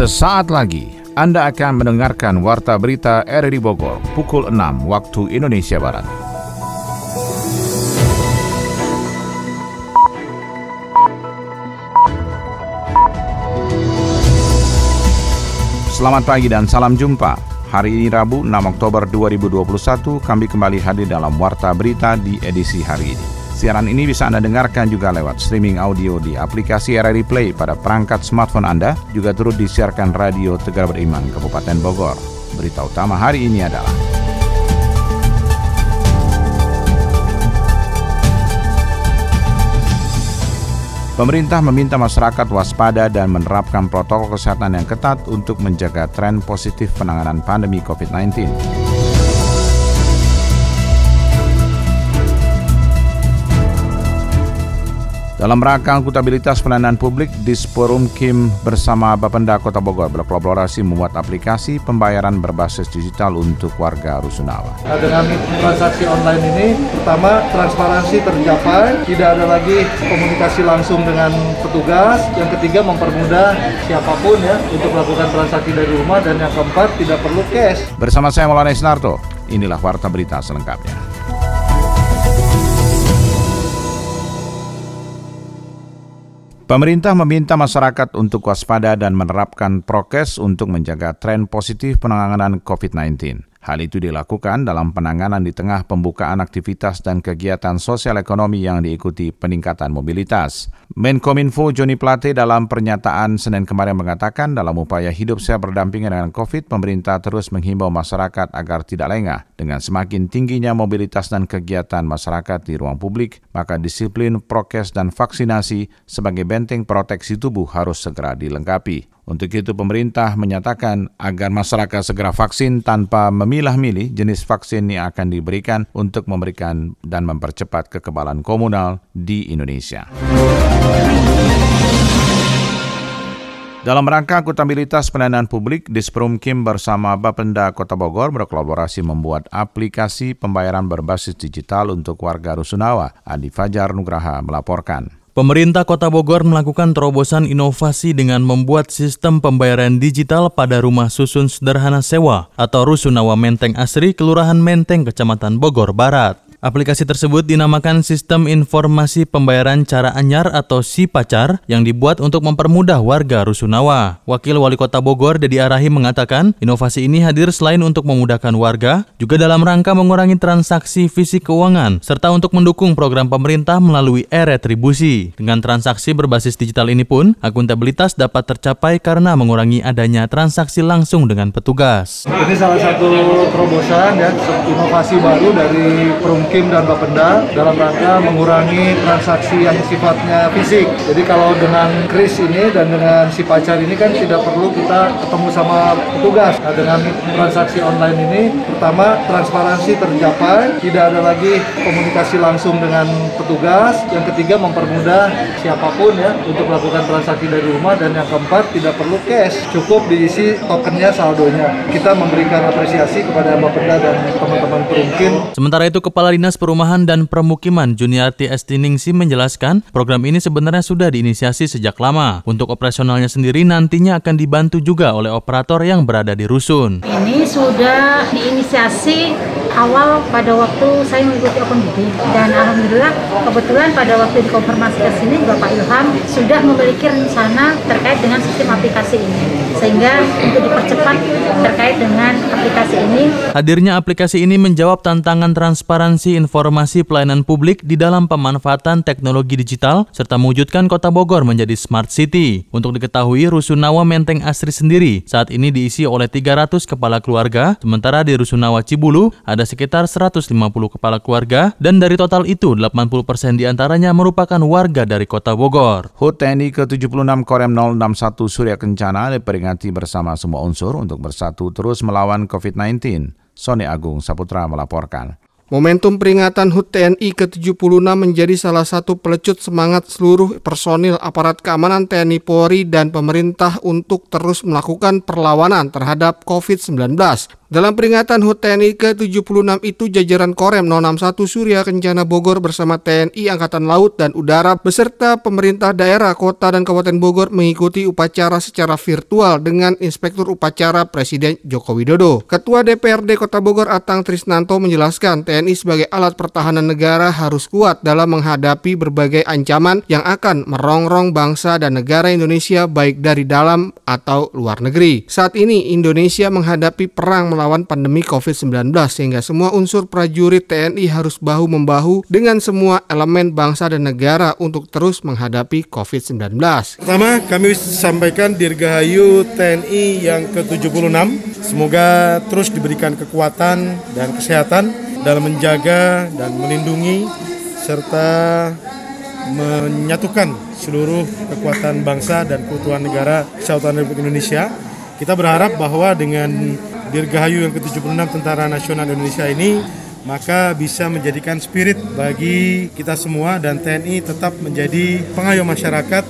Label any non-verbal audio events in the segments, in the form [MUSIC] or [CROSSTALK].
Sesaat lagi Anda akan mendengarkan Warta Berita RRI Bogor pukul 6 waktu Indonesia Barat. Selamat pagi dan salam jumpa. Hari ini Rabu 6 Oktober 2021 kami kembali hadir dalam Warta Berita di edisi hari ini. Siaran ini bisa Anda dengarkan juga lewat streaming audio di aplikasi RRI Play pada perangkat smartphone Anda, juga turut disiarkan Radio Tegar Beriman Kabupaten Bogor. Berita utama hari ini adalah Pemerintah meminta masyarakat waspada dan menerapkan protokol kesehatan yang ketat untuk menjaga tren positif penanganan pandemi COVID-19. Dalam rangka akuntabilitas pelayanan publik, Disporum Kim bersama Bapenda Kota Bogor berkolaborasi membuat aplikasi pembayaran berbasis digital untuk warga Rusunawa. Nah, dengan transaksi online ini, pertama transparansi tercapai, tidak ada lagi komunikasi langsung dengan petugas. Yang ketiga mempermudah siapa pun ya untuk melakukan transaksi dari rumah dan yang keempat tidak perlu cash. Bersama saya Maulana Isnarto, inilah warta berita selengkapnya. Pemerintah meminta masyarakat untuk waspada dan menerapkan prokes untuk menjaga tren positif penanganan COVID-19. Hal itu dilakukan dalam penanganan di tengah pembukaan aktivitas dan kegiatan sosial ekonomi yang diikuti peningkatan mobilitas. Menkominfo Joni Plate dalam pernyataan Senin kemarin mengatakan dalam upaya hidup sehat berdampingan dengan COVID, pemerintah terus menghimbau masyarakat agar tidak lengah. Dengan semakin tingginya mobilitas dan kegiatan masyarakat di ruang publik, maka disiplin, prokes, dan vaksinasi sebagai benteng proteksi tubuh harus segera dilengkapi. Untuk itu pemerintah menyatakan agar masyarakat segera vaksin tanpa memilah-milih jenis vaksin yang akan diberikan untuk memberikan dan mempercepat kekebalan komunal di Indonesia. Dalam rangka akuntabilitas pelayanan publik, Disprum Kim bersama Bapenda Kota Bogor berkolaborasi membuat aplikasi pembayaran berbasis digital untuk warga Rusunawa. Adi Fajar Nugraha melaporkan. Pemerintah Kota Bogor melakukan terobosan inovasi dengan membuat sistem pembayaran digital pada rumah susun sederhana sewa atau Rusunawa Menteng Asri, Kelurahan Menteng, Kecamatan Bogor Barat. Aplikasi tersebut dinamakan Sistem Informasi Pembayaran Cara Anyar atau SIPACAR yang dibuat untuk mempermudah warga Rusunawa. Wakil Wali Kota Bogor, Dedi Arahi mengatakan, inovasi ini hadir selain untuk memudahkan warga, juga dalam rangka mengurangi transaksi fisik keuangan, serta untuk mendukung program pemerintah melalui e-retribusi. Dengan transaksi berbasis digital ini pun, akuntabilitas dapat tercapai karena mengurangi adanya transaksi langsung dengan petugas. Ini salah satu terobosan ya, inovasi baru dari Perum Kim dan Bapenda dalam rangka mengurangi transaksi yang sifatnya fisik. Jadi kalau dengan kris ini dan dengan si pacar ini kan tidak perlu kita ketemu sama petugas. Nah dengan transaksi online ini pertama transparansi tercapai, tidak ada lagi komunikasi langsung dengan petugas. Yang ketiga mempermudah siapa pun ya untuk melakukan transaksi dari rumah dan yang keempat tidak perlu cash, cukup diisi tokennya saldonya. Kita memberikan apresiasi kepada Bapenda dan teman-teman perungkin. Sementara itu Kepala Dinas Perumahan dan Permukiman Juniarti Estiningsi menjelaskan program ini sebenarnya sudah diinisiasi sejak lama. Untuk operasionalnya sendiri nantinya akan dibantu juga oleh operator yang berada di rusun. Ini sudah diinisiasi awal pada waktu saya mengikuti Open BD dan alhamdulillah kebetulan pada waktu dikonfirmasi ke sini Bapak Ilham sudah memiliki rencana terkait dengan sistem aplikasi ini sehingga untuk dipercepat terkait dengan aplikasi ini. Hadirnya aplikasi ini menjawab tantangan transparansi informasi pelayanan publik di dalam pemanfaatan teknologi digital serta mewujudkan Kota Bogor menjadi smart city. Untuk diketahui, Rusunawa Menteng Asri sendiri saat ini diisi oleh 300 kepala keluarga, sementara di Rusunawa Cibulu ada sekitar 150 kepala keluarga dan dari total itu 80% di antaranya merupakan warga dari Kota Bogor. HUT TNI ke-76 Korem 061 Surya Kencana diperingati diperingati bersama semua unsur untuk bersatu terus melawan COVID-19. Sony Agung Saputra melaporkan. Momentum peringatan HUT TNI ke-76 menjadi salah satu pelecut semangat seluruh personil aparat keamanan TNI Polri dan pemerintah untuk terus melakukan perlawanan terhadap COVID-19. Dalam peringatan HUT TNI ke-76 itu jajaran Korem 061 Surya Kencana Bogor bersama TNI Angkatan Laut dan Udara beserta pemerintah daerah, kota dan kabupaten Bogor mengikuti upacara secara virtual dengan Inspektur Upacara Presiden Joko Widodo. Ketua DPRD Kota Bogor Atang Trisnanto menjelaskan TNI sebagai alat pertahanan negara harus kuat dalam menghadapi berbagai ancaman yang akan merongrong bangsa dan negara Indonesia baik dari dalam atau luar negeri. Saat ini Indonesia menghadapi perang melawan pandemi COVID-19 sehingga semua unsur prajurit TNI harus bahu-membahu dengan semua elemen bangsa dan negara untuk terus menghadapi COVID-19. Pertama, kami sampaikan Dirgahayu TNI yang ke-76. Semoga terus diberikan kekuatan dan kesehatan dalam menjaga dan melindungi serta menyatukan seluruh kekuatan bangsa dan keutuhan negara Kesatuan Republik Indonesia. Kita berharap bahwa dengan Dirgahayu yang ke-76 Tentara Nasional Indonesia ini maka bisa menjadikan spirit bagi kita semua dan TNI tetap menjadi pengayom masyarakat,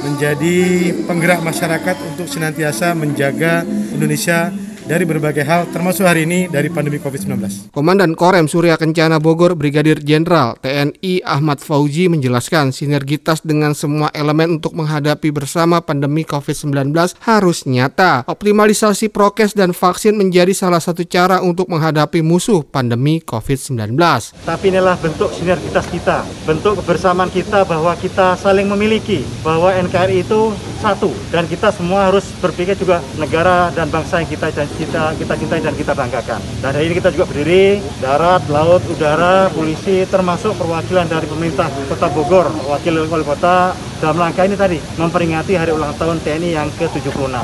menjadi penggerak masyarakat untuk senantiasa menjaga Indonesia dari berbagai hal termasuk hari ini dari pandemi COVID-19. Komandan Korem Surya Kencana Bogor Brigadir Jenderal TNI Ahmad Fauji menjelaskan sinergitas dengan semua elemen untuk menghadapi bersama pandemi COVID-19 harus nyata. Optimalisasi prokes dan vaksin menjadi salah satu cara untuk menghadapi musuh pandemi COVID-19. Tapi inilah bentuk sinergitas kita, bentuk kebersamaan kita bahwa kita saling memiliki, bahwa NKRI itu satu dan kita semua harus berpikir juga negara dan bangsa yang kita kita kita cintai dan kita banggakan. Dan hari ini kita juga berdiri darat, laut, udara, polisi termasuk perwakilan dari pemerintah Kota Bogor, wakil wali kota dalam rangka ini tadi memperingati hari ulang tahun TNI yang ke-76.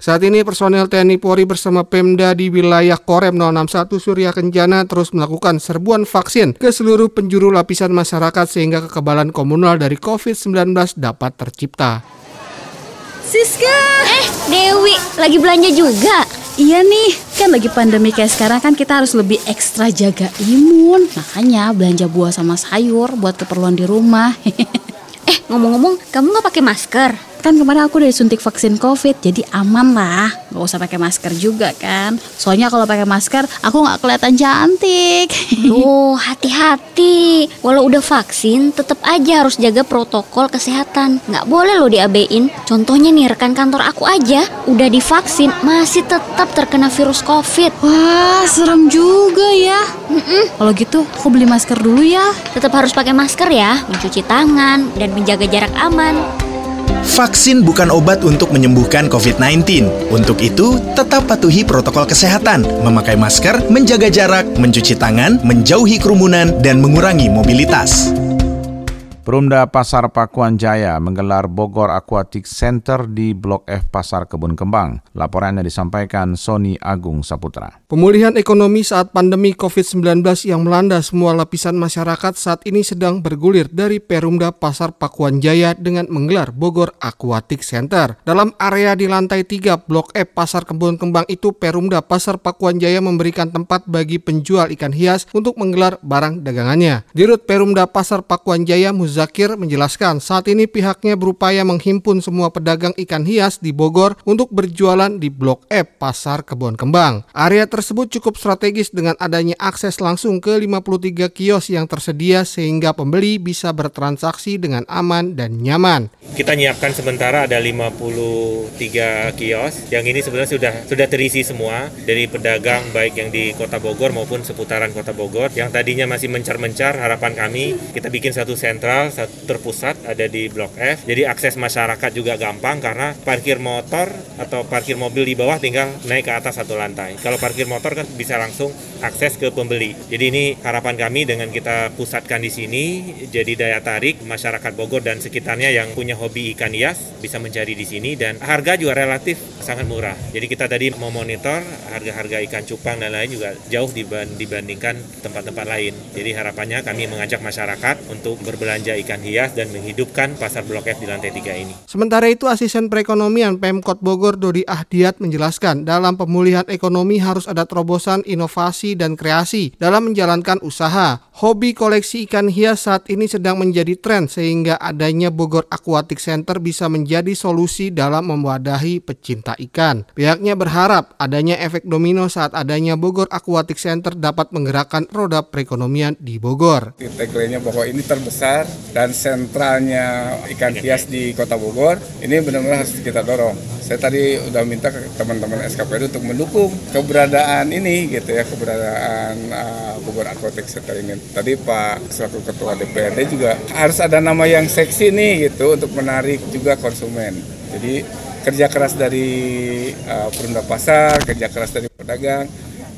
Saat ini personel TNI Polri bersama Pemda di wilayah Korem 061 Surya Kencana terus melakukan serbuan vaksin ke seluruh penjuru lapisan masyarakat sehingga kekebalan komunal dari COVID-19 dapat tercipta. Siska! Eh, Dewi, lagi belanja juga? Iya nih, kan lagi pandemi kayak sekarang kan kita harus lebih ekstra jaga imun. Makanya belanja buah sama sayur buat keperluan di rumah. [LAUGHS] eh, ngomong-ngomong, kamu nggak pakai masker? Kan kemarin aku udah disuntik vaksin covid jadi aman lah. Gak usah pakai masker juga kan. Soalnya kalau pakai masker aku nggak kelihatan cantik. [LAUGHS] Oh hati-hati. Walau udah vaksin tetap aja harus jaga protokol kesehatan. Nggak boleh loh diabein. Contohnya nih rekan kantor aku aja Udah divaksin masih tetap terkena virus covid. Wah serem juga ya. Mm -mm. Kalau gitu aku beli masker dulu ya. Tetap harus pakai masker ya. Mencuci tangan dan menjaga jarak aman Vaksin bukan obat untuk menyembuhkan COVID-19. Untuk itu, tetap patuhi protokol kesehatan, memakai masker, menjaga jarak, mencuci tangan, menjauhi kerumunan, dan mengurangi mobilitas. Perumda Pasar Pakuan Jaya menggelar Bogor Aquatic Center di Blok F Pasar Kebun Kembang. Laporannya disampaikan Sony Agung Saputra. Pemulihan ekonomi saat pandemi COVID-19 yang melanda semua lapisan masyarakat saat ini sedang bergulir dari Perumda Pasar Pakuan Jaya dengan menggelar Bogor Aquatic Center. Dalam area di lantai 3 Blok F Pasar Kebun Kembang itu Perumda Pasar Pakuan Jaya memberikan tempat bagi penjual ikan hias untuk menggelar barang dagangannya. Dirut Perumda Pasar Pakuan Jaya Zakir menjelaskan saat ini pihaknya berupaya menghimpun semua pedagang ikan hias di Bogor untuk berjualan di Blok F Pasar Kebon Kembang. Area tersebut cukup strategis dengan adanya akses langsung ke 53 kios yang tersedia sehingga pembeli bisa bertransaksi dengan aman dan nyaman. Kita nyiapkan sementara ada 53 kios yang ini sebenarnya sudah sudah terisi semua dari pedagang baik yang di Kota Bogor maupun seputaran Kota Bogor yang tadinya masih mencar-mencar harapan kami kita bikin satu sentral terpusat ada di Blok F. Jadi akses masyarakat juga gampang karena parkir motor atau parkir mobil di bawah tinggal naik ke atas satu lantai. Kalau parkir motor kan bisa langsung akses ke pembeli. Jadi ini harapan kami dengan kita pusatkan di sini jadi daya tarik masyarakat Bogor dan sekitarnya yang punya hobi ikan hias bisa mencari di sini dan harga juga relatif sangat murah. Jadi kita tadi mau monitor harga-harga ikan cupang dan lain juga jauh dibandingkan tempat-tempat lain. Jadi harapannya kami mengajak masyarakat untuk berbelanja belanja ikan hias dan menghidupkan pasar Blok F di lantai 3 ini. Sementara itu asisten perekonomian Pemkot Bogor Dodi Ahdiat menjelaskan dalam pemulihan ekonomi harus ada terobosan inovasi dan kreasi dalam menjalankan usaha. Hobi koleksi ikan hias saat ini sedang menjadi tren sehingga adanya Bogor Aquatic Center bisa menjadi solusi dalam mewadahi pecinta ikan. Pihaknya berharap adanya efek domino saat adanya Bogor Aquatic Center dapat menggerakkan roda perekonomian di Bogor. Tagline-nya bahwa ini terbesar dan sentralnya ikan hias di Kota Bogor, ini benar-benar harus kita dorong. Saya tadi udah minta ke teman-teman SKPD untuk mendukung keberadaan ini gitu ya, keberadaan uh, Bogor Aquatic Center ini tadi Pak selaku Ketua DPRD juga harus ada nama yang seksi nih gitu untuk menarik juga konsumen. Jadi kerja keras dari uh, perunda pasar, kerja keras dari pedagang,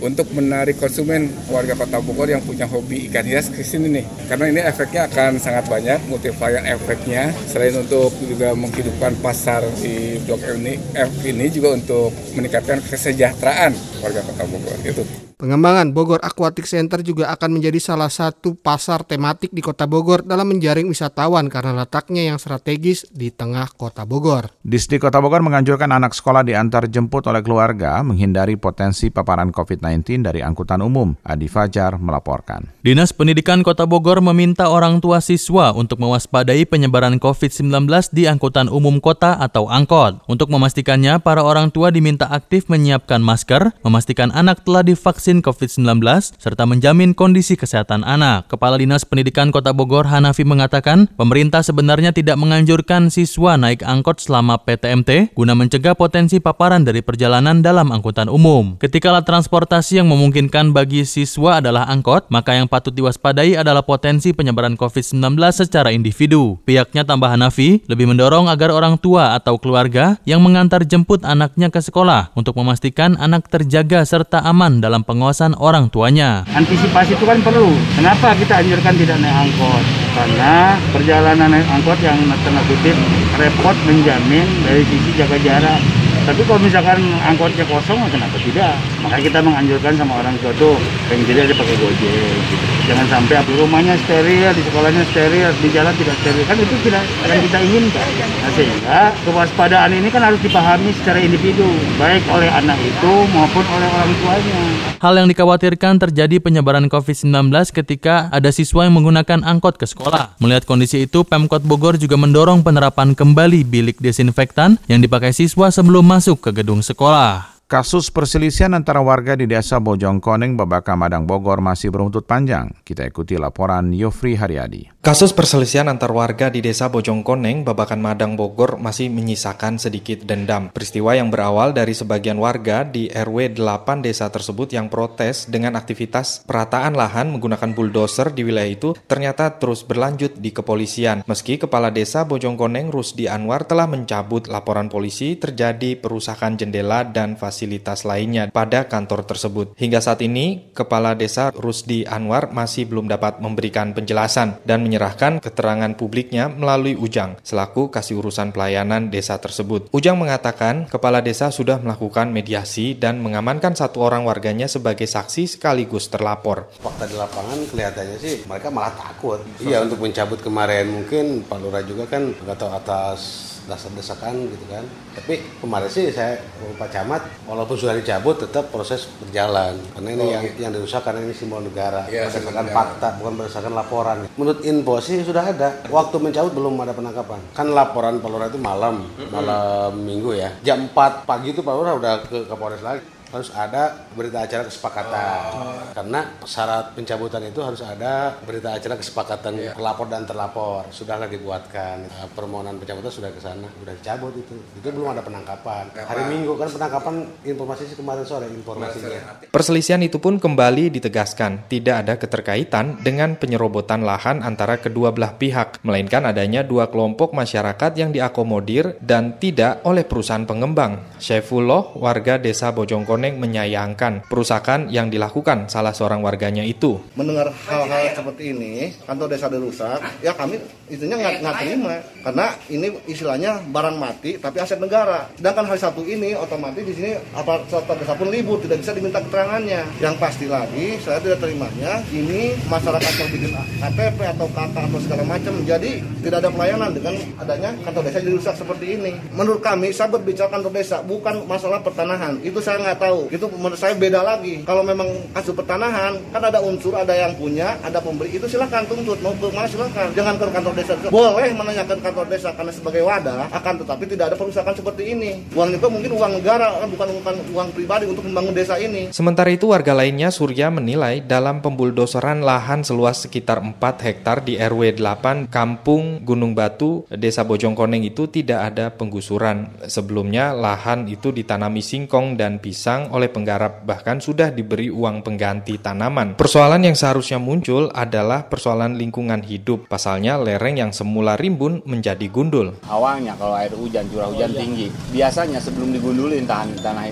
untuk menarik konsumen warga Kota Bogor yang punya hobi ikan hias ke sini nih. Karena ini efeknya akan sangat banyak, multiplier efeknya. Selain untuk juga menghidupkan pasar di Blok F ini, F ini juga untuk meningkatkan kesejahteraan warga Kota Bogor. Itu. Pengembangan Bogor Aquatic Center juga akan menjadi salah satu pasar tematik di Kota Bogor dalam menjaring wisatawan karena letaknya yang strategis di tengah Kota Bogor. Disdi Kota Bogor menganjurkan anak sekolah diantar jemput oleh keluarga menghindari potensi paparan COVID-19 dari angkutan umum. Adi Fajar melaporkan. Dinas Pendidikan Kota Bogor meminta orang tua siswa untuk mewaspadai penyebaran COVID-19 di angkutan umum kota atau angkot. Untuk memastikannya, para orang tua diminta aktif menyiapkan masker, memastikan anak telah divaksin vaksin COVID-19 serta menjamin kondisi kesehatan anak. Kepala Dinas Pendidikan Kota Bogor Hanafi mengatakan, pemerintah sebenarnya tidak menganjurkan siswa naik angkot selama PTMT guna mencegah potensi paparan dari perjalanan dalam angkutan umum. Ketika alat transportasi yang memungkinkan bagi siswa adalah angkot, maka yang patut diwaspadai adalah potensi penyebaran COVID-19 secara individu. Pihaknya tambah Hanafi lebih mendorong agar orang tua atau keluarga yang mengantar jemput anaknya ke sekolah untuk memastikan anak terjaga serta aman dalam pengawasan orang tuanya. Antisipasi itu kan perlu. Kenapa kita anjurkan tidak naik angkot? Karena perjalanan naik angkot yang tanda kutip repot menjamin dari sisi jaga jarak tapi kalau misalkan angkotnya kosong, kenapa tidak? Makanya kita menganjurkan sama orang tua tuh, pengen jadi ada pakai gojek. Gitu. Jangan sampai di rumahnya steril, di sekolahnya steril, di jalan tidak steril. Kan itu tidak yang kita inginkan. Nah, sehingga kewaspadaan ini kan harus dipahami secara individu, baik oleh anak itu maupun oleh orang tuanya. Hal yang dikhawatirkan terjadi penyebaran COVID-19 ketika ada siswa yang menggunakan angkot ke sekolah. Melihat kondisi itu, Pemkot Bogor juga mendorong penerapan kembali bilik desinfektan yang dipakai siswa sebelum masuk ke gedung sekolah. Kasus perselisihan antara warga di desa Bojongkoneng, Babaka Madang Bogor masih beruntut panjang. Kita ikuti laporan Yofri Haryadi. Kasus perselisihan antar warga di desa Bojongkoneng, Babakan Madang Bogor masih menyisakan sedikit dendam. Peristiwa yang berawal dari sebagian warga di RW 8 desa tersebut yang protes dengan aktivitas perataan lahan menggunakan bulldozer di wilayah itu ternyata terus berlanjut di kepolisian. Meski Kepala Desa Bojongkoneng Rusdi Anwar telah mencabut laporan polisi terjadi perusakan jendela dan fasilitas lainnya pada kantor tersebut. Hingga saat ini, Kepala Desa Rusdi Anwar masih belum dapat memberikan penjelasan dan menyerahkan keterangan publiknya melalui Ujang selaku kasih urusan pelayanan desa tersebut. Ujang mengatakan Kepala Desa sudah melakukan mediasi dan mengamankan satu orang warganya sebagai saksi sekaligus terlapor. Fakta di lapangan kelihatannya sih mereka malah takut. Iya untuk mencabut kemarin mungkin Pak Lurah juga kan nggak tahu atas dasar-desakan gitu kan. Tapi kemarin sih saya Pak Camat walaupun sudah dicabut tetap proses berjalan. Karena ini oh, yang gitu. yang dirusak karena ini simbol negara. Ya, berdasarkan fakta bukan berdasarkan laporan. Menurut info sih sudah ada. Waktu mencabut belum ada penangkapan. Kan laporan Pak Lurah itu malam malam minggu ya. Jam 4 pagi itu Pak Lurah udah ke Kapolres lagi harus ada berita acara kesepakatan. Oh. karena syarat pencabutan itu harus ada berita acara kesepakatan yeah. pelapor dan terlapor. Sudahlah dibuatkan. Nah, permohonan pencabutan sudah ke sana sudah dicabut itu. Itu belum ada penangkapan. Hari Minggu kan penangkapan informasi sih kemarin sore informasinya. Perselisihan itu pun kembali ditegaskan. Tidak ada keterkaitan dengan penyerobotan lahan antara kedua belah pihak melainkan adanya dua kelompok masyarakat yang diakomodir dan tidak oleh perusahaan pengembang. Syaifullah warga desa Bojongkon Koneng menyayangkan perusakan yang dilakukan salah seorang warganya itu. Mendengar hal-hal seperti ini, kantor desa dirusak, ya kami intinya nggak terima karena ini istilahnya barang mati tapi aset negara. Sedangkan hari satu ini otomatis di sini apa desa pun libur tidak bisa diminta keterangannya. Yang pasti lagi saya tidak terimanya ini masyarakat yang bikin KTP atau KK atau segala macam jadi tidak ada pelayanan dengan adanya kantor desa dirusak seperti ini. Menurut kami saya berbicara kantor desa bukan masalah pertanahan itu saya nggak tahu tahu. Itu menurut saya beda lagi. Kalau memang kasus pertanahan, kan ada unsur, ada yang punya, ada pemberi, itu silakan tuntut. Mau ke mana silakan. Jangan ke kantor desa. Boleh menanyakan kantor desa karena sebagai wadah, akan tetapi tidak ada perusahaan seperti ini. Uang itu mungkin uang negara, bukan, bukan uang pribadi untuk membangun desa ini. Sementara itu warga lainnya Surya menilai dalam pembuldoseran lahan seluas sekitar 4 hektar di RW 8 Kampung Gunung Batu, Desa Bojongkoneng itu tidak ada penggusuran. Sebelumnya lahan itu ditanami singkong dan pisang oleh penggarap bahkan sudah diberi uang pengganti tanaman. Persoalan yang seharusnya muncul adalah persoalan lingkungan hidup. Pasalnya lereng yang semula rimbun menjadi gundul. Awalnya kalau air hujan curah hujan tinggi, biasanya sebelum digundulin tahan tanah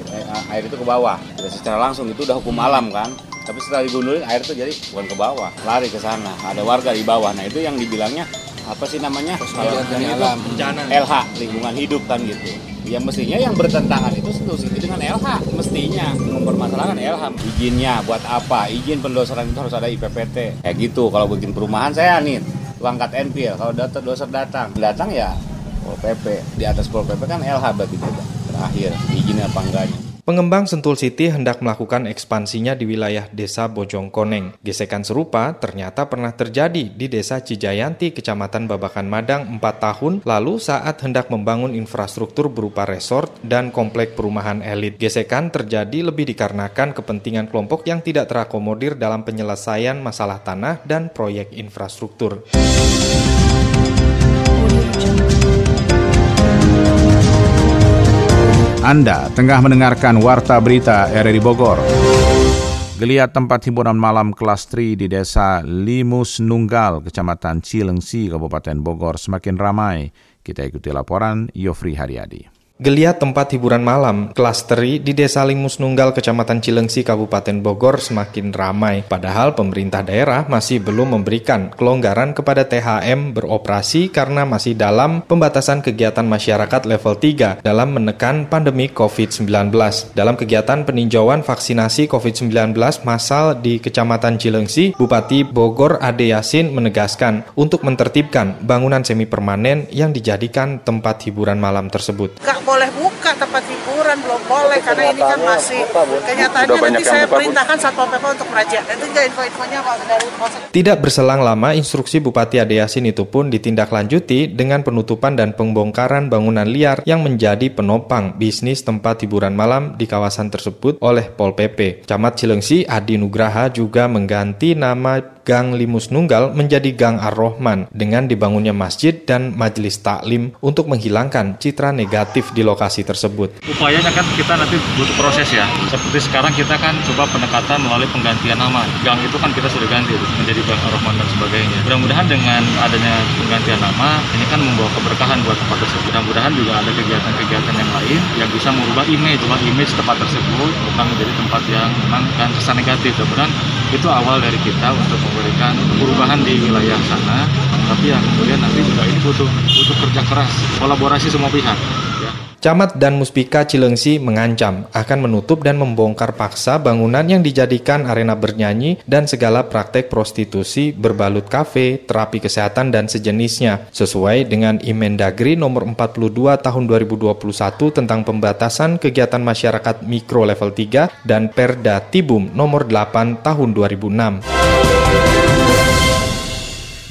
air itu ke bawah. Jadi secara langsung itu udah hukum alam kan. Tapi setelah digundulin air itu jadi bukan ke bawah, lari ke sana. Ada warga di bawah. Nah itu yang dibilangnya apa sih namanya? Kalau yang alam. Bencana. LH lingkungan hidup kan gitu. Ya mestinya yang bertentangan itu itu dengan LH mestinya. Mempermasalahkan LH izinnya buat apa? Izin pendoseran itu harus ada IPPT kayak gitu kalau bikin perumahan saya nih langkat NPL kalau data doser datang. Datang ya Pol PP di atas Pol PP kan LH berarti terakhir izinnya apa enggaknya Pengembang Sentul City hendak melakukan ekspansinya di wilayah Desa Bojongkoneng. Gesekan serupa ternyata pernah terjadi di Desa Cijayanti, Kecamatan Babakan Madang 4 tahun lalu saat hendak membangun infrastruktur berupa resort dan komplek perumahan elit. Gesekan terjadi lebih dikarenakan kepentingan kelompok yang tidak terakomodir dalam penyelesaian masalah tanah dan proyek infrastruktur. Anda tengah mendengarkan Warta Berita RRI Bogor. Geliat tempat hiburan malam kelas 3 di desa Limus Nunggal, Kecamatan Cilengsi, Kabupaten Bogor semakin ramai. Kita ikuti laporan Yofri Haryadi. Geliat tempat hiburan malam klasteri di Desa Limus Nunggal, Kecamatan Cilengsi, Kabupaten Bogor semakin ramai. Padahal pemerintah daerah masih belum memberikan kelonggaran kepada THM beroperasi karena masih dalam pembatasan kegiatan masyarakat level 3 dalam menekan pandemi COVID-19. Dalam kegiatan peninjauan vaksinasi COVID-19 massal di Kecamatan Cilengsi, Bupati Bogor Ade Yasin menegaskan untuk menertibkan bangunan semi permanen yang dijadikan tempat hiburan malam tersebut boleh buka tempat hiburan belum boleh karena ini kan masih kenyataannya nanti saya perintahkan satpol pp untuk merajak itu juga info-infonya dari polsek tidak berselang lama instruksi Bupati Ade Yasin itu pun ditindaklanjuti dengan penutupan dan pembongkaran bangunan liar yang menjadi penopang bisnis tempat hiburan malam di kawasan tersebut oleh Pol PP. Camat Cilengsi Adi Nugraha juga mengganti nama Gang Limus Nunggal menjadi Gang Ar-Rahman dengan dibangunnya masjid dan majelis taklim untuk menghilangkan citra negatif di lokasi tersebut. Upayanya kan kita nanti butuh proses ya. Seperti sekarang kita kan coba pendekatan melalui penggantian nama. Gang itu kan kita sudah ganti menjadi Gang Ar-Rahman dan sebagainya. Mudah-mudahan dengan adanya penggantian nama ini kan membawa keberkahan buat tempat tersebut. Mudah-mudahan juga ada kegiatan-kegiatan yang lain yang bisa merubah image, image tempat tersebut bukan menjadi tempat yang memang kan kesan negatif. Mudah-mudahan itu awal dari kita untuk memberikan perubahan di wilayah sana tapi ya kemudian nanti juga ini butuh butuh kerja keras kolaborasi semua pihak ya. Camat dan Muspika Cilengsi mengancam akan menutup dan membongkar paksa bangunan yang dijadikan arena bernyanyi dan segala praktek prostitusi berbalut kafe, terapi kesehatan dan sejenisnya sesuai dengan Imendagri nomor 42 tahun 2021 tentang pembatasan kegiatan masyarakat mikro level 3 dan Perda Tibum nomor 8 tahun 2006.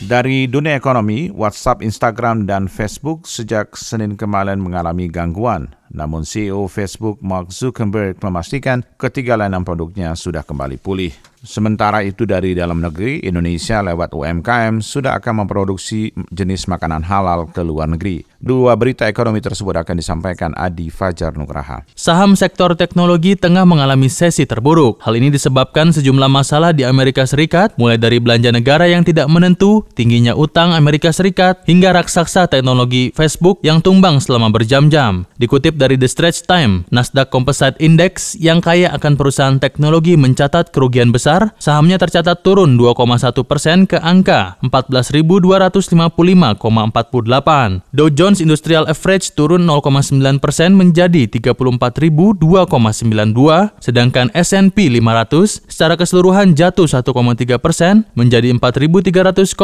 Dari dunia ekonomi, WhatsApp, Instagram, dan Facebook sejak Senin kemarin mengalami gangguan. Namun CEO Facebook Mark Zuckerberg memastikan ketiga layanan produknya sudah kembali pulih. Sementara itu dari dalam negeri, Indonesia lewat UMKM sudah akan memproduksi jenis makanan halal ke luar negeri. Dua berita ekonomi tersebut akan disampaikan Adi Fajar Nugraha. Saham sektor teknologi tengah mengalami sesi terburuk. Hal ini disebabkan sejumlah masalah di Amerika Serikat, mulai dari belanja negara yang tidak menentu, tingginya utang Amerika Serikat, hingga raksasa teknologi Facebook yang tumbang selama berjam-jam. Dikutip dari The Straits Time, Nasdaq Composite Index yang kaya akan perusahaan teknologi mencatat kerugian besar, sahamnya tercatat turun 2,1 persen ke angka 14.255,48. Dow Jones Industrial Average turun 0,9 persen menjadi 34.002,92, sedangkan S&P 500 secara keseluruhan jatuh 1,3 persen menjadi 4.300,46.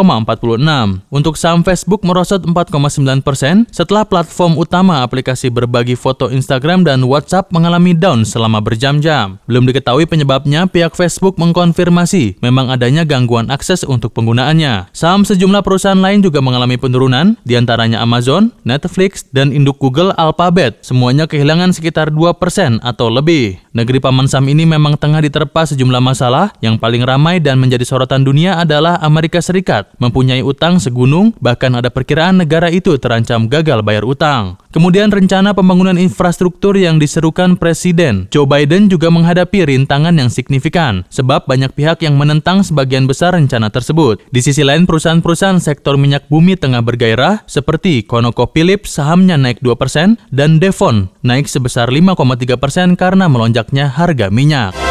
Untuk saham Facebook merosot 4,9 persen setelah platform utama aplikasi berbagi foto Instagram dan WhatsApp mengalami down selama berjam-jam. Belum diketahui penyebabnya, pihak Facebook mengkonfirmasi memang adanya gangguan akses untuk penggunaannya. Saham sejumlah perusahaan lain juga mengalami penurunan, di antaranya Amazon, Netflix, dan induk Google Alphabet. Semuanya kehilangan sekitar 2% atau lebih. Negeri Paman Sam ini memang tengah diterpa sejumlah masalah. Yang paling ramai dan menjadi sorotan dunia adalah Amerika Serikat, mempunyai utang segunung, bahkan ada perkiraan negara itu terancam gagal bayar utang. Kemudian rencana pembangunan infrastruktur yang diserukan Presiden Joe Biden juga menghadapi rintangan yang signifikan, sebab banyak pihak yang menentang sebagian besar rencana tersebut. Di sisi lain, perusahaan-perusahaan sektor minyak bumi tengah bergairah, seperti ConocoPhillips sahamnya naik 2%, dan Devon naik sebesar 5,3% karena melonjaknya harga minyak.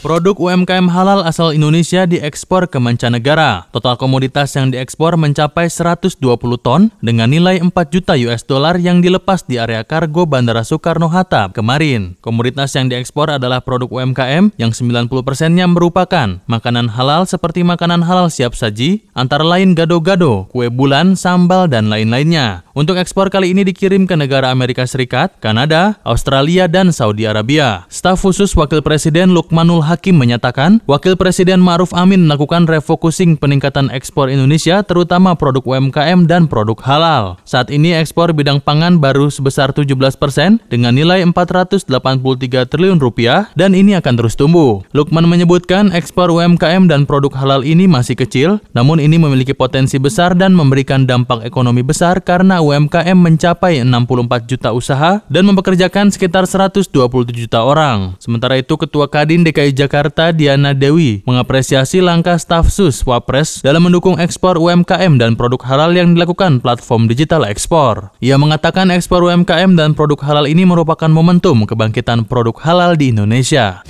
Produk UMKM halal asal Indonesia diekspor ke mancanegara. Total komoditas yang diekspor mencapai 120 ton dengan nilai 4 juta US dollar yang dilepas di area kargo Bandara Soekarno-Hatta kemarin. Komoditas yang diekspor adalah produk UMKM yang 90%-nya merupakan makanan halal seperti makanan halal siap saji, antara lain gado-gado, kue bulan, sambal, dan lain-lainnya. Untuk ekspor kali ini dikirim ke negara Amerika Serikat, Kanada, Australia, dan Saudi Arabia. Staf khusus Wakil Presiden Lukmanul Hakim menyatakan, Wakil Presiden Ma'ruf Amin melakukan refocusing peningkatan ekspor Indonesia terutama produk UMKM dan produk halal. Saat ini ekspor bidang pangan baru sebesar 17 persen dengan nilai 483 triliun rupiah dan ini akan terus tumbuh. Lukman menyebutkan ekspor UMKM dan produk halal ini masih kecil, namun ini memiliki potensi besar dan memberikan dampak ekonomi besar karena mencapai 64 juta usaha dan mempekerjakan sekitar 127 juta orang. Sementara itu, Ketua Kadin DKI Jakarta Diana Dewi mengapresiasi langkah staf sus Wapres dalam mendukung ekspor UMKM dan produk halal yang dilakukan platform digital ekspor. Ia mengatakan ekspor UMKM dan produk halal ini merupakan momentum kebangkitan produk halal di Indonesia.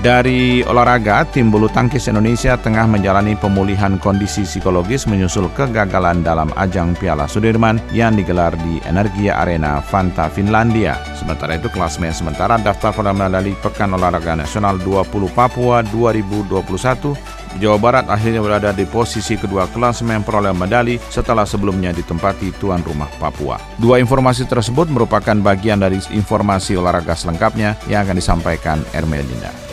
Dari olahraga, tim bulu tangkis Indonesia tengah menjalani pemulihan kondisi psikologis menyusul kegagalan dalam ajang Piala Sudirman yang digelar di Energia Arena Fanta Finlandia. Sementara itu, klasmen sementara daftar pada medali Pekan Olahraga Nasional 20 Papua 2021 Jawa Barat akhirnya berada di posisi kedua klasemen peroleh medali setelah sebelumnya ditempati tuan rumah Papua. Dua informasi tersebut merupakan bagian dari informasi olahraga selengkapnya yang akan disampaikan Ermelinda.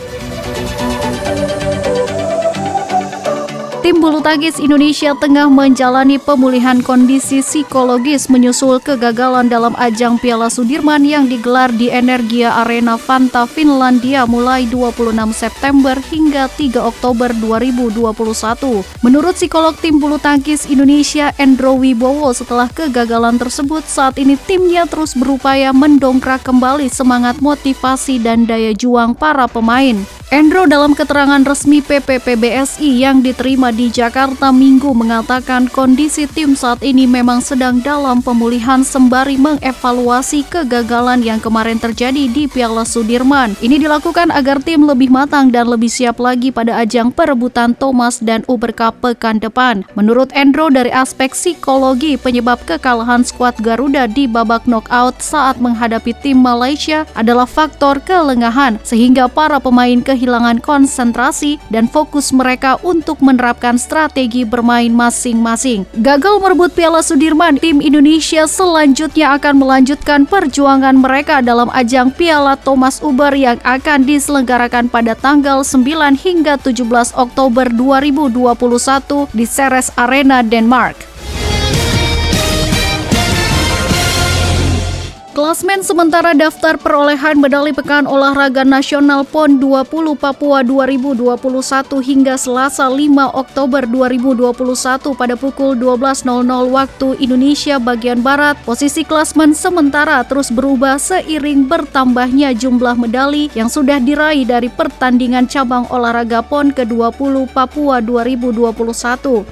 Tim bulu tangkis Indonesia tengah menjalani pemulihan kondisi psikologis menyusul kegagalan dalam ajang Piala Sudirman yang digelar di Energia Arena Fanta Finlandia mulai 26 September hingga 3 Oktober 2021. Menurut psikolog tim bulu tangkis Indonesia Endro Wibowo setelah kegagalan tersebut saat ini timnya terus berupaya mendongkrak kembali semangat motivasi dan daya juang para pemain. Endro dalam keterangan resmi PPPBSI yang diterima di Jakarta Minggu mengatakan kondisi tim saat ini memang sedang dalam pemulihan sembari mengevaluasi kegagalan yang kemarin terjadi di Piala Sudirman. Ini dilakukan agar tim lebih matang dan lebih siap lagi pada ajang perebutan Thomas dan Uber Cup pekan depan. Menurut Endro dari aspek psikologi penyebab kekalahan skuad Garuda di babak knockout saat menghadapi tim Malaysia adalah faktor kelengahan sehingga para pemain ke kehilangan konsentrasi dan fokus mereka untuk menerapkan strategi bermain masing-masing. Gagal merebut Piala Sudirman, tim Indonesia selanjutnya akan melanjutkan perjuangan mereka dalam ajang Piala Thomas Uber yang akan diselenggarakan pada tanggal 9 hingga 17 Oktober 2021 di Ceres Arena, Denmark. Klasmen sementara daftar perolehan medali Pekan Olahraga Nasional PON 20 Papua 2021 hingga Selasa 5 Oktober 2021 pada pukul 12.00 waktu Indonesia bagian Barat. Posisi klasmen sementara terus berubah seiring bertambahnya jumlah medali yang sudah diraih dari pertandingan cabang olahraga PON ke-20 Papua 2021.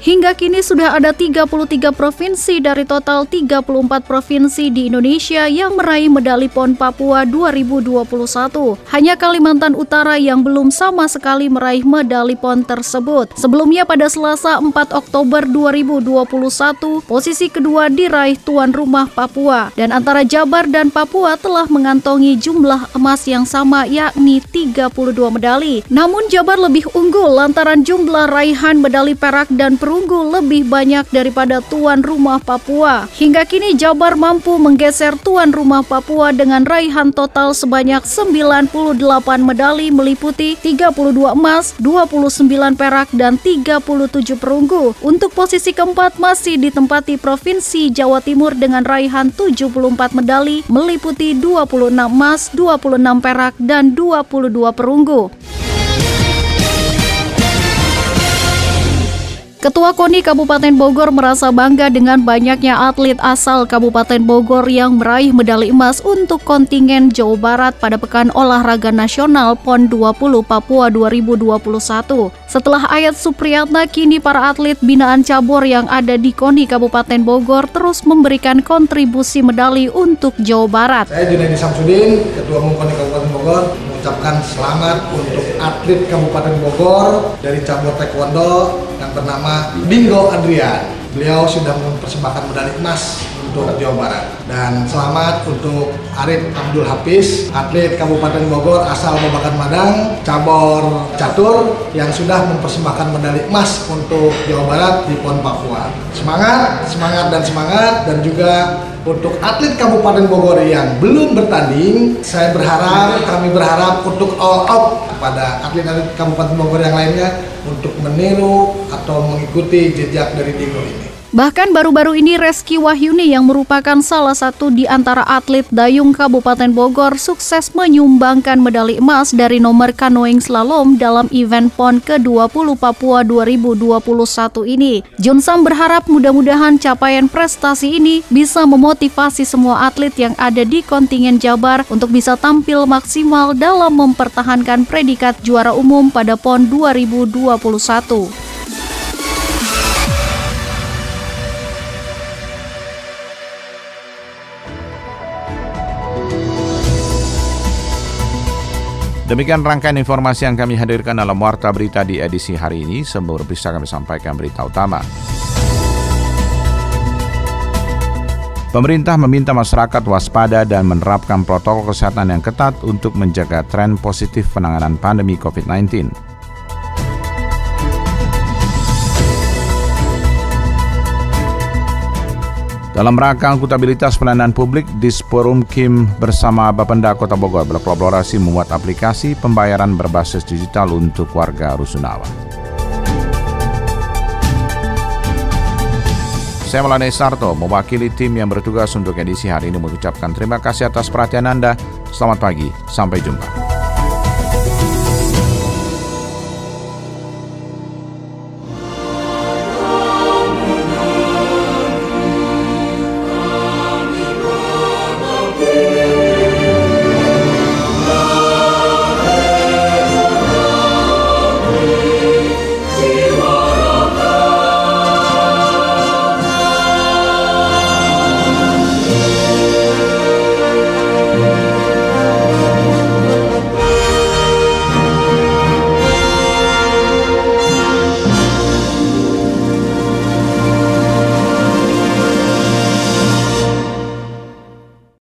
Hingga kini sudah ada 33 provinsi dari total 34 provinsi di Indonesia yang meraih medali PON Papua 2021. Hanya Kalimantan Utara yang belum sama sekali meraih medali PON tersebut. Sebelumnya pada Selasa 4 Oktober 2021, posisi kedua diraih tuan rumah Papua dan antara Jabar dan Papua telah mengantongi jumlah emas yang sama yakni 32 medali. Namun Jabar lebih unggul lantaran jumlah raihan medali perak dan perunggu lebih banyak daripada tuan rumah Papua. Hingga kini Jabar mampu menggeser tuan rumah Papua dengan raihan total sebanyak 98 medali meliputi 32 emas, 29 perak, dan 37 perunggu. Untuk posisi keempat masih ditempati Provinsi Jawa Timur dengan raihan 74 medali meliputi 26 emas, 26 perak, dan 22 perunggu. Ketua KONI Kabupaten Bogor merasa bangga dengan banyaknya atlet asal Kabupaten Bogor yang meraih medali emas untuk kontingen Jawa Barat pada Pekan Olahraga Nasional PON 20 Papua 2021. Setelah Ayat Supriyatna, kini para atlet binaan cabur yang ada di KONI Kabupaten Bogor terus memberikan kontribusi medali untuk Jawa Barat. Saya Junaidi Samsudin, Ketua KONI Kabupaten Bogor, mengucapkan selamat untuk atlet Kabupaten Bogor dari cabur taekwondo yang bernama Bingo Adrian. Beliau sudah mempersembahkan medali emas untuk Jawa Barat. Dan selamat untuk Arif Abdul Hafiz, atlet Kabupaten Bogor asal Babakan Madang, cabur catur yang sudah mempersembahkan medali emas untuk Jawa Barat di PON Papua. Semangat, semangat dan semangat dan juga untuk atlet Kabupaten Bogor yang belum bertanding, saya berharap, kami berharap untuk all out kepada atlet-atlet Kabupaten Bogor yang lainnya untuk meniru atau mengikuti jejak dari Dingo ini. Bahkan baru-baru ini Reski Wahyuni yang merupakan salah satu di antara atlet dayung Kabupaten Bogor sukses menyumbangkan medali emas dari nomor kanoing slalom dalam event PON ke-20 Papua 2021 ini. Jonsam berharap mudah-mudahan capaian prestasi ini bisa memotivasi semua atlet yang ada di kontingen Jabar untuk bisa tampil maksimal dalam mempertahankan predikat juara umum pada PON 2021. Demikian rangkaian informasi yang kami hadirkan dalam Warta Berita di edisi hari ini. Sebelum bisa kami sampaikan berita utama. Pemerintah meminta masyarakat waspada dan menerapkan protokol kesehatan yang ketat untuk menjaga tren positif penanganan pandemi COVID-19. Dalam rangka akuntabilitas pelayanan publik, Disporum Kim bersama Bapenda Kota Bogor berkolaborasi membuat aplikasi pembayaran berbasis digital untuk warga Rusunawa. Saya Melani Sarto, mewakili tim yang bertugas untuk edisi hari ini mengucapkan terima kasih atas perhatian Anda. Selamat pagi, sampai jumpa.